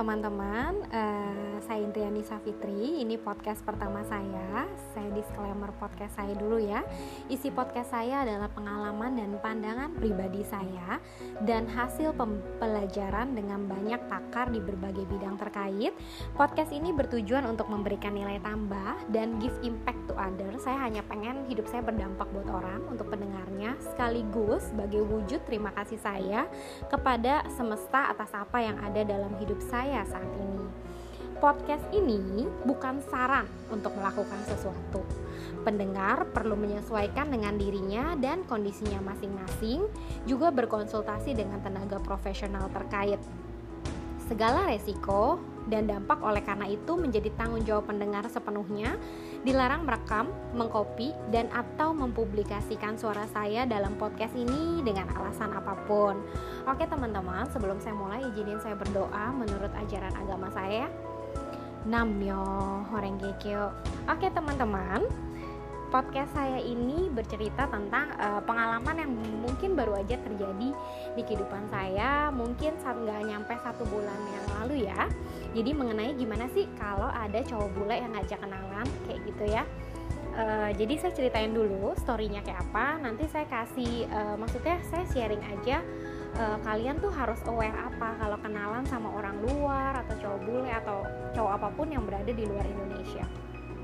teman-teman, uh, saya Indriani Safitri. Ini podcast pertama saya. Saya disclaimer podcast saya dulu ya. Isi podcast saya adalah pengalaman dan pandangan pribadi saya dan hasil pembelajaran dengan banyak pakar di berbagai bidang terkait. Podcast ini bertujuan untuk memberikan nilai tambah dan give impact to others. Saya hanya pengen hidup saya berdampak buat orang untuk pendengarnya sekaligus sebagai wujud terima kasih saya kepada semesta atas apa yang ada dalam hidup saya saat ini. Podcast ini bukan saran untuk melakukan sesuatu. Pendengar perlu menyesuaikan dengan dirinya dan kondisinya masing-masing, juga berkonsultasi dengan tenaga profesional terkait. Segala resiko dan dampak oleh karena itu menjadi tanggung jawab pendengar sepenuhnya dilarang merekam, mengkopi, dan atau mempublikasikan suara saya dalam podcast ini dengan alasan apa pun. Oke teman-teman, sebelum saya mulai izinin saya berdoa menurut ajaran agama saya. Namyo Horengekyo. Oke teman-teman, podcast saya ini bercerita tentang uh, pengalaman yang mungkin baru aja terjadi di kehidupan saya mungkin saat nggak nyampe satu bulan yang lalu ya. Jadi mengenai gimana sih kalau ada cowok bule yang ngajak kenalan kayak gitu ya. Uh, jadi saya ceritain dulu storynya kayak apa. Nanti saya kasih uh, maksudnya saya sharing aja uh, kalian tuh harus aware apa? Kalau kenalan sama orang luar atau cowok bule atau cowok apa pun yang berada di luar Indonesia.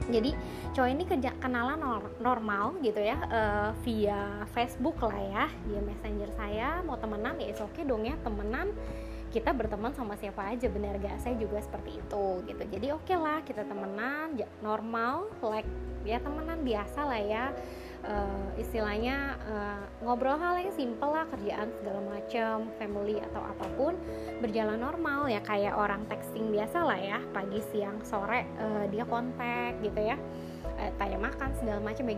Jadi cowok ini kenalan normal gitu ya uh, via Facebook lah ya dia messenger saya mau temenan ya oke okay dong ya temenan. Kita berteman sama siapa aja bener gak? Saya juga seperti itu gitu. Jadi oke okay lah kita temenan normal like ya temenan biasa lah ya uh, istilahnya uh, ngobrol hal yang simple lah kerjaan segala macam family atau apa pun berjalan normal ya kayak orang texting biasa lah ya pagi siang sore uh, dia kontak gitu ya uh, tanya makan segala macam ya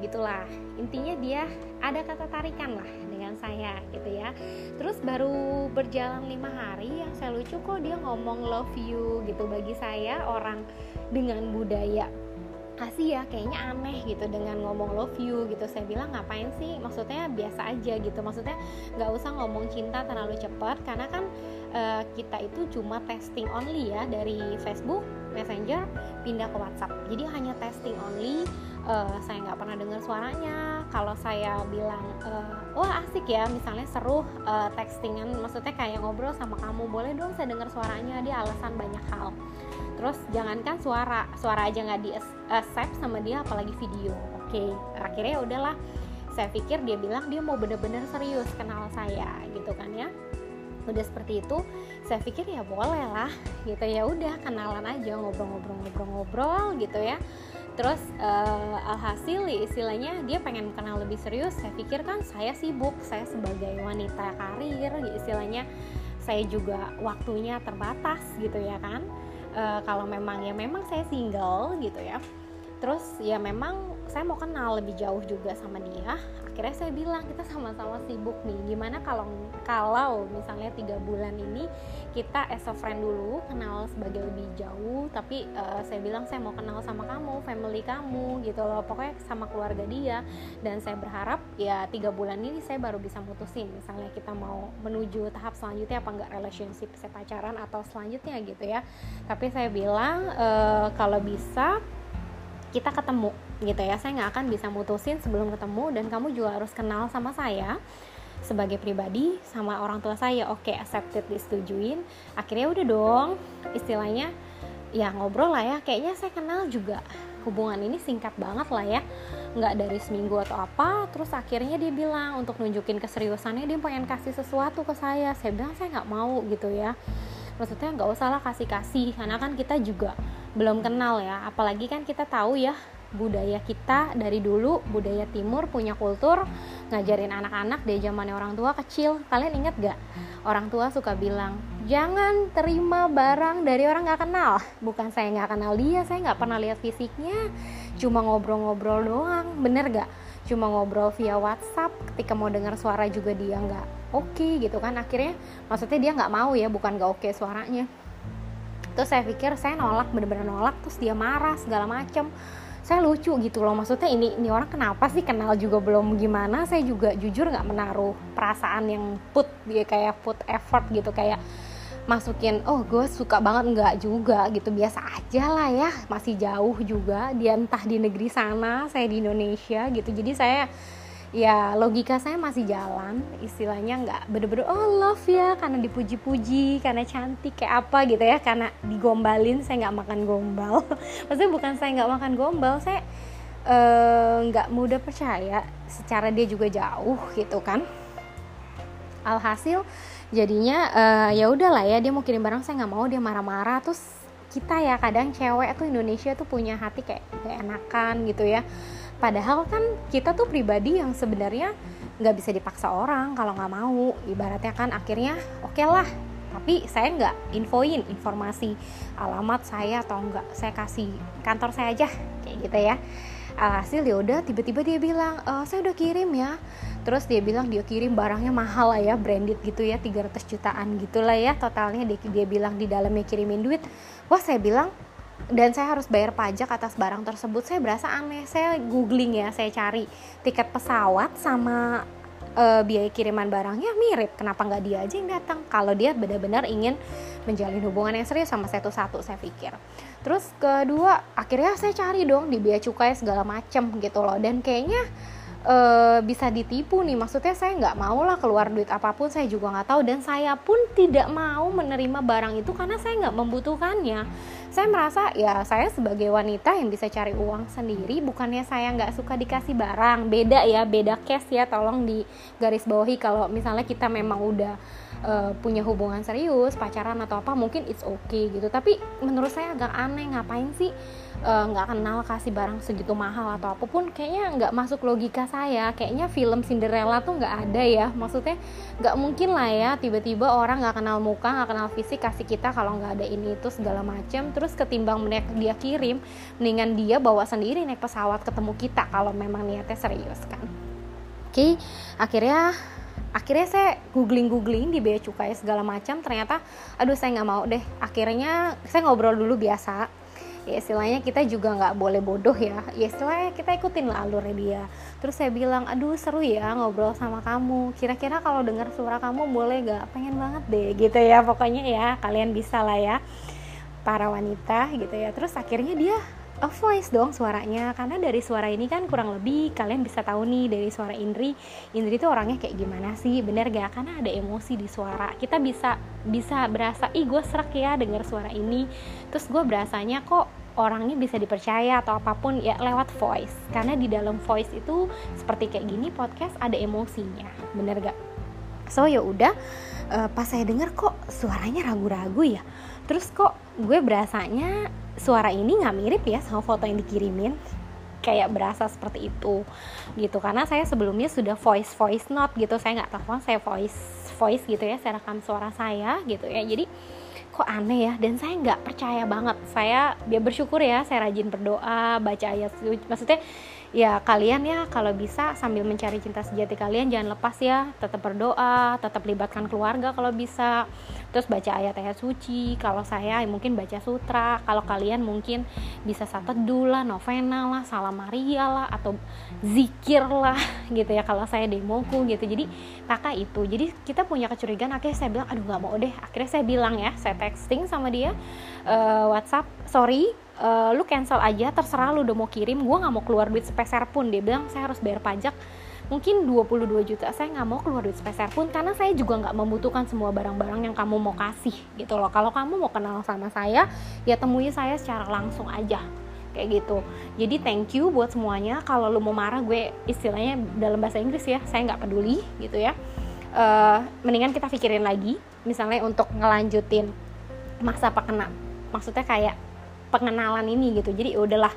intinya dia ada kata tarikan lah dengan saya gitu ya. Terus baru berjalan lima hari yang saya lucu kok dia ngomong love you gitu bagi saya orang dengan budaya Asia kayaknya aneh gitu dengan ngomong love you gitu. Saya bilang ngapain sih? Maksudnya biasa aja gitu. Maksudnya nggak usah ngomong cinta terlalu cepat karena kan uh, kita itu cuma testing only ya dari Facebook Messenger pindah ke WhatsApp. Jadi hanya testing only uh, saya nggak pernah dengar suaranya. Kalau saya bilang uh, wah asik ya misalnya seru uh, textingan maksudnya kayak ngobrol sama kamu. Boleh dong saya dengar suaranya dia alasan banyak hal. Terus jangankan suara suara aja nggak di accept sama dia apalagi video. Oke okay. akhirnya ya udahlah. Saya pikir dia bilang dia mau bener-bener serius kenal saya gitu kan ya. Udah seperti itu saya pikir ya boleh lah gitu. Ya udah kenalan aja ngobrol-ngobrol-ngobrol-ngobrol gitu ya terus uh, alhasil ya istilahnya dia pengen kenal lebih serius. Saya pikir kan saya sibuk saya sebagai wanita karir ya istilahnya saya juga waktunya terbatas gitu ya kan. Uh, kalau memang ya memang saya single gitu ya. Terus ya memang saya mau kenal lebih jauh juga sama dia. Akhirnya saya bilang kita sama-sama sibuk nih. Gimana kalau kalau misalnya tiga bulan ini kita as a friend dulu kenal sebagai lebih jauh tapi uh, saya bilang saya mau kenal sama kamu family kamu gitu loh. Pokoknya sama keluarga dia. Dan saya berharap ya tiga bulan ini saya baru bisa mutusin misalnya kita mau menuju tahap selanjutnya apa enggak relationship saya pacaran atau selanjutnya gitu ya. Tapi saya bilang uh, kalau bisa kita ketemu gitu ya. Saya nggak akan bisa mutusin sebelum ketemu dan kamu juga harus kenal sama saya sebagai pribadi sama orang tua saya. Oke okay, accepted disetujuin. Akhirnya udah dong istilahnya ya ngobrol lah ya. Kayaknya saya kenal juga. Hubungan ini singkat banget lah ya. Nggak dari seminggu atau apa terus akhirnya dia bilang untuk nunjukin keseriusannya dia pengen kasih sesuatu ke saya. Saya bilang saya nggak mau gitu ya. Maksudnya nggak usah lah kasih kasih karena kan kita juga belum kenal ya. Apalagi kan kita tahu ya budaya kita dari dulu budaya timur punya kultur ngajarin anak-anak dari zamannya orang tua kecil. Kalian inget gak? Orang tua suka bilang jangan terima barang dari orang nggak kenal. Bukan saya nggak kenal dia saya nggak pernah lihat fisiknya. Cuma ngobrol-ngobrol doang bener gak? Cuma ngobrol via WhatsApp ketika mau dengar suara juga dia nggak oke okay, gitu kan. Akhirnya maksudnya dia nggak mau ya bukan nggak oke okay suaranya terus saya pikir saya nolak bener-bener nolak terus dia marah segala macem. Saya lucu gitu loh maksudnya ini ini orang kenapa sih? Kenal juga belum gimana? Saya juga jujur nggak menaruh perasaan yang put dia kayak put effort gitu kayak masukin oh gue suka banget. Nggak juga gitu biasa aja lah ya masih jauh juga. Dia entah di negeri sana saya di Indonesia gitu. Jadi saya ya logika saya masih jalan istilahnya nggak bener-bener oh love ya karena dipuji-puji karena cantik kayak apa gitu ya karena digombalin saya nggak makan gombal. Maksudnya bukan saya nggak makan gombal saya eh, nggak uh, mudah percaya secara dia juga jauh gitu kan. Alhasil jadinya uh, ya udahlah ya dia mau kirim barang saya nggak mau dia marah-marah terus kita ya kadang cewek tuh Indonesia tuh punya hati kayak kayak enakan gitu ya. Padahal kan kita tuh pribadi yang sebenarnya nggak bisa dipaksa orang kalau nggak mau. Ibaratnya kan akhirnya oke okay lah tapi saya nggak infoin informasi alamat saya atau enggak saya kasih kantor saya aja kayak gitu ya alhasil ya udah. Tiba-tiba dia bilang e, saya udah kirim ya. Terus dia bilang dia kirim barangnya mahal lah ya branded gitu ya 300 jutaan gitulah ya totalnya dia, dia bilang di dalamnya kirimin duit. Wah saya bilang dan saya harus bayar pajak atas barang tersebut. Saya berasa aneh saya googling ya saya cari tiket pesawat sama uh, biaya kiriman barangnya mirip. Kenapa nggak dia aja yang datang? Kalau dia benar-benar ingin menjalin hubungan yang serius sama satu-satu saya pikir. Terus kedua akhirnya saya cari dong di biaya cukai segala macem gitu loh. Dan kayaknya uh, bisa ditipu nih. Maksudnya saya nggak mau lah keluar duit apa pun saya juga nggak tahu. Dan saya pun tidak mau menerima barang itu karena saya nggak membutuhkannya. Saya merasa ya saya sebagai wanita yang bisa cari uang sendiri bukannya saya nggak suka dikasih barang. Beda ya beda case ya tolong di garis bawahi kalau misalnya kita memang udah uh, punya hubungan serius pacaran atau apa mungkin it's okay gitu. Tapi menurut saya agak aneh ngapain sih nggak uh, kenal kasih barang segitu mahal atau apa pun kayaknya nggak masuk logika saya. Kayaknya film Cinderella tuh nggak ada ya. Maksudnya nggak mungkin lah ya tiba-tiba orang nggak kenal muka nggak kenal fisik kasih kita kalau nggak ada ini itu segala macam terus ketimbang dia kirim mendingan dia bawa sendiri naik pesawat ketemu kita kalau memang niatnya serius kan. Oke okay, akhirnya akhirnya saya googling googling di bea cukai segala macam ternyata aduh saya nggak mau deh. Akhirnya saya ngobrol dulu biasa ya istilahnya kita juga nggak boleh bodoh ya. Ya istilahnya kita ikutin lah alurnya dia. Terus saya bilang aduh seru ya ngobrol sama kamu. Kira-kira kalau dengar suara kamu boleh gak pengen banget deh gitu ya. Pokoknya ya kalian bisa lah ya para wanita gitu ya. Terus akhirnya dia a voice dong suaranya karena dari suara ini kan kurang lebih kalian bisa tahu nih dari suara Indri. Indri itu orangnya kayak gimana sih? Bener gak? Karena ada emosi di suara. Kita bisa bisa berasa ih gue serak ya dengar suara ini. Terus gue berasanya kok orangnya bisa dipercaya atau apa pun ya lewat voice. Karena di dalam voice itu seperti kayak gini podcast ada emosinya. Bener gak? So ya udah uh, pas saya dengar kok suaranya ragu-ragu ya. Terus kok gue berasanya suara ini nggak mirip ya sama foto yang dikirimin. Kayak berasa seperti itu gitu. Karena saya sebelumnya sudah voice voice note gitu. Saya nggak telepon saya voice voice gitu ya. Saya rekam suara saya gitu ya. Jadi kok aneh ya? Dan saya nggak percaya banget. Saya dia bersyukur ya saya rajin berdoa baca ayat maksudnya ya kalian ya kalau bisa sambil mencari cinta sejati kalian jangan lepas ya. Tetap berdoa tetap libatkan keluarga kalau bisa. Terus baca ayat-ayat suci. Kalau saya mungkin baca sutra. Kalau kalian mungkin bisa satu lah novena lah salam Maria lah atau zikir lah gitu ya. Kalau saya demoku gitu. Jadi kakak itu. Jadi kita punya kecurigaan. Akhirnya saya bilang aduh nggak mau deh. Akhirnya saya bilang ya saya texting sama dia uh, WhatsApp sorry uh, lu cancel aja terserah lu udah mau kirim gue nggak mau keluar duit sepeser pun. Dia bilang saya harus bayar pajak. Mungkin 22 juta saya nggak mau keluar duit sepeser pun karena saya juga nggak membutuhkan semua barang-barang yang kamu mau kasih gitu loh. Kalau kamu mau kenal sama saya ya temui saya secara langsung aja. Kayak gitu. Jadi thank you buat semuanya. Kalau lu mau marah gue istilahnya dalam bahasa Inggris ya saya nggak peduli gitu ya. Uh, mendingan kita pikirin lagi misalnya untuk ngelanjutin masa pengenal maksudnya kayak pengenalan ini gitu. Jadi udahlah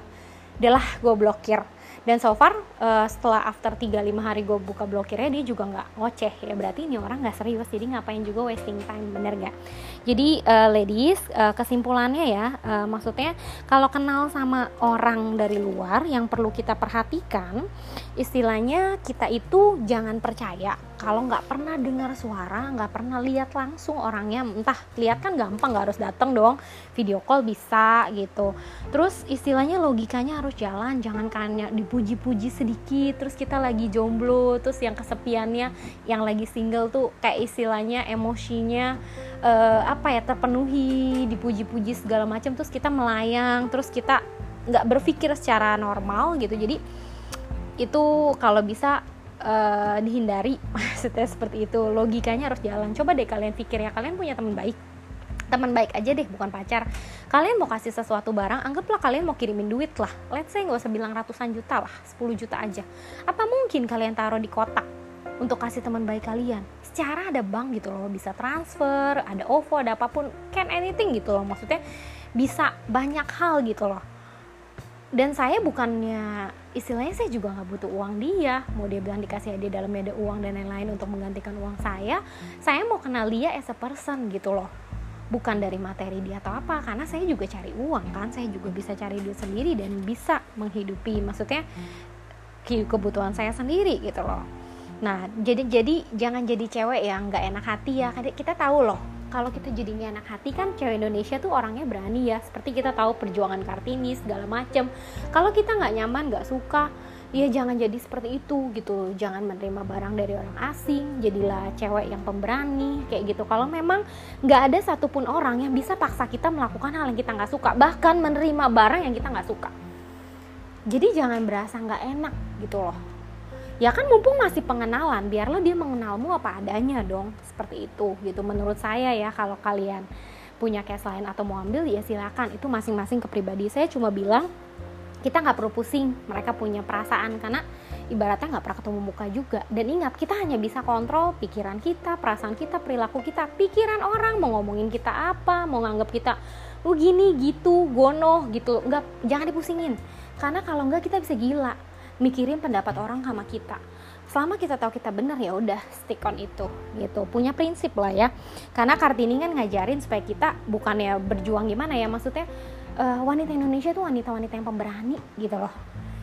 udahlah gue blokir. Dan so far uh, setelah after 3-5 hari gue buka blokirnya dia juga nggak ngoceh ya. Berarti ini orang nggak serius jadi ngapain juga wasting time bener gak jadi uh, ladies uh, kesimpulannya ya uh, maksudnya kalau kenal sama orang dari luar yang perlu kita perhatikan istilahnya kita itu jangan percaya kalau nggak pernah dengar suara nggak pernah lihat langsung orangnya entah lihat kan gampang nggak harus datang dong. Video call bisa gitu. Terus istilahnya logikanya harus jalan jangan kayaknya dipuji-puji sedikit terus kita lagi jomblo terus yang kesepiannya yang lagi single tuh kayak istilahnya emosinya uh, apa ya terpenuhi dipuji-puji segala macam terus kita melayang terus kita nggak berpikir secara normal gitu. Jadi itu kalau bisa uh, dihindari. Maksudnya seperti itu. Logikanya harus jalan. Coba deh kalian pikir ya kalian punya teman baik. Teman baik aja deh bukan pacar. Kalian mau kasih sesuatu barang anggaplah kalian mau kirimin duit lah. Let's say nggak usah bilang ratusan juta lah 10 juta aja. Apa mungkin kalian taruh di kotak untuk kasih teman baik kalian? Secara ada bank gitu loh bisa transfer ada OVO ada apa pun. Can anything gitu loh maksudnya bisa banyak hal gitu loh. Dan saya bukannya istilahnya saya juga nggak butuh uang dia. Mau dia bilang dikasih dia dalamnya ada uang dan lain-lain untuk menggantikan uang saya saya mau kenal dia as a person gitu loh. Bukan dari materi dia atau apa karena saya juga cari uang kan. Saya juga bisa cari duit sendiri dan bisa menghidupi maksudnya kebutuhan saya sendiri gitu loh. Nah jadi jadi jangan jadi cewek yang nggak enak hati ya. Kita tahu loh kalau kita jadinya anak hati kan cewek Indonesia tuh orangnya berani ya. Seperti kita tahu perjuangan kartini segala macem. Kalau kita nggak nyaman nggak suka ya jangan jadi seperti itu gitu jangan menerima barang dari orang asing jadilah cewek yang pemberani kayak gitu. Kalau memang nggak ada satupun orang yang bisa paksa kita melakukan hal yang kita nggak suka bahkan menerima barang yang kita nggak suka. Jadi jangan berasa nggak enak gitu loh ya kan mumpung masih pengenalan biarlah dia mengenalmu apa adanya dong seperti itu gitu. Menurut saya ya kalau kalian punya cash lain atau mau ambil ya silakan. Itu masing-masing ke pribadi saya cuma bilang kita nggak perlu pusing. Mereka punya perasaan karena ibaratnya nggak pernah ketemu muka juga. Dan ingat kita hanya bisa kontrol pikiran kita perasaan kita perilaku kita. Pikiran orang mau ngomongin kita apa mau nganggap kita lu gini gitu gono gitu. Nggak jangan dipusingin. Karena kalau nggak kita bisa gila mikirin pendapat orang sama kita. Selama kita tahu kita benar ya udah stick on itu gitu. Punya prinsip lah ya. Karena kartini kan ngajarin supaya kita bukannya berjuang gimana ya maksudnya uh, wanita Indonesia tuh wanita-wanita yang pemberani gitu loh.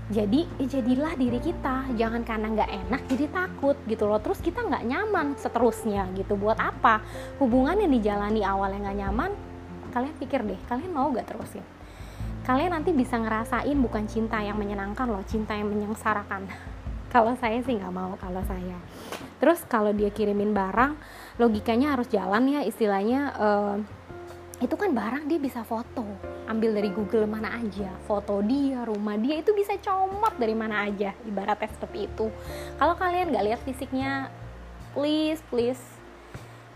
Jadi ya jadilah diri kita. Jangan karena nggak enak jadi takut gitu loh. Terus kita nggak nyaman seterusnya gitu. Buat apa? Hubungan yang dijalani awal yang nggak nyaman kalian pikir deh kalian mau gak terusin kalian nanti bisa ngerasain bukan cinta yang menyenangkan loh cinta yang menyengsarakan. Kalau saya sih nggak mau kalau saya. Terus kalau dia kirimin barang logikanya harus jalan ya istilahnya uh, itu kan barang dia bisa foto. Ambil dari Google mana aja foto dia rumah dia itu bisa comot dari mana aja ibaratnya seperti itu. Kalau kalian nggak lihat fisiknya please please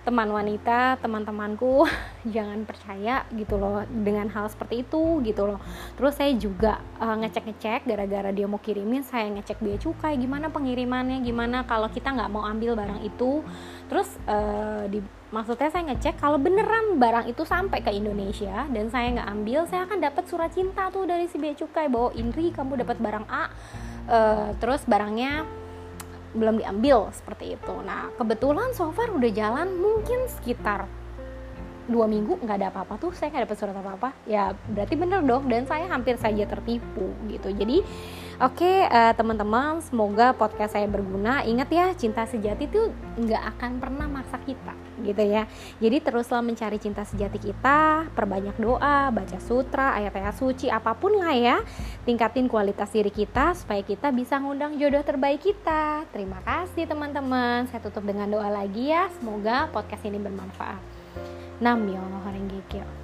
teman wanita teman-temanku jangan percaya gitu loh dengan hal seperti itu gitu loh. Terus saya juga uh, ngecek-ngecek gara-gara dia mau kirimin saya ngecek biaya cukai gimana pengirimannya gimana kalau kita nggak mau ambil barang itu. Terus uh, di maksudnya saya ngecek kalau beneran barang itu sampai ke Indonesia dan saya nggak ambil saya akan dapat surat cinta tuh dari si biaya cukai bahwa Indri kamu dapat barang A. Uh, terus barangnya belum diambil seperti itu. Nah kebetulan so far udah jalan mungkin sekitar dua minggu nggak ada apa-apa tuh saya nggak dapat surat apa-apa. Ya berarti bener dong dan saya hampir saja tertipu gitu. Jadi oke uh, teman-teman semoga podcast saya berguna. Ingat ya cinta sejati tuh nggak akan pernah maksa kita gitu ya. Jadi teruslah mencari cinta sejati kita perbanyak doa baca sutra ayat-ayat suci apa pun lah ya. Tingkatin kualitas diri kita supaya kita bisa ngundang jodoh terbaik kita. Terima kasih teman-teman. Saya tutup dengan doa lagi ya. Semoga podcast ini bermanfaat. Namyo Renge Kyo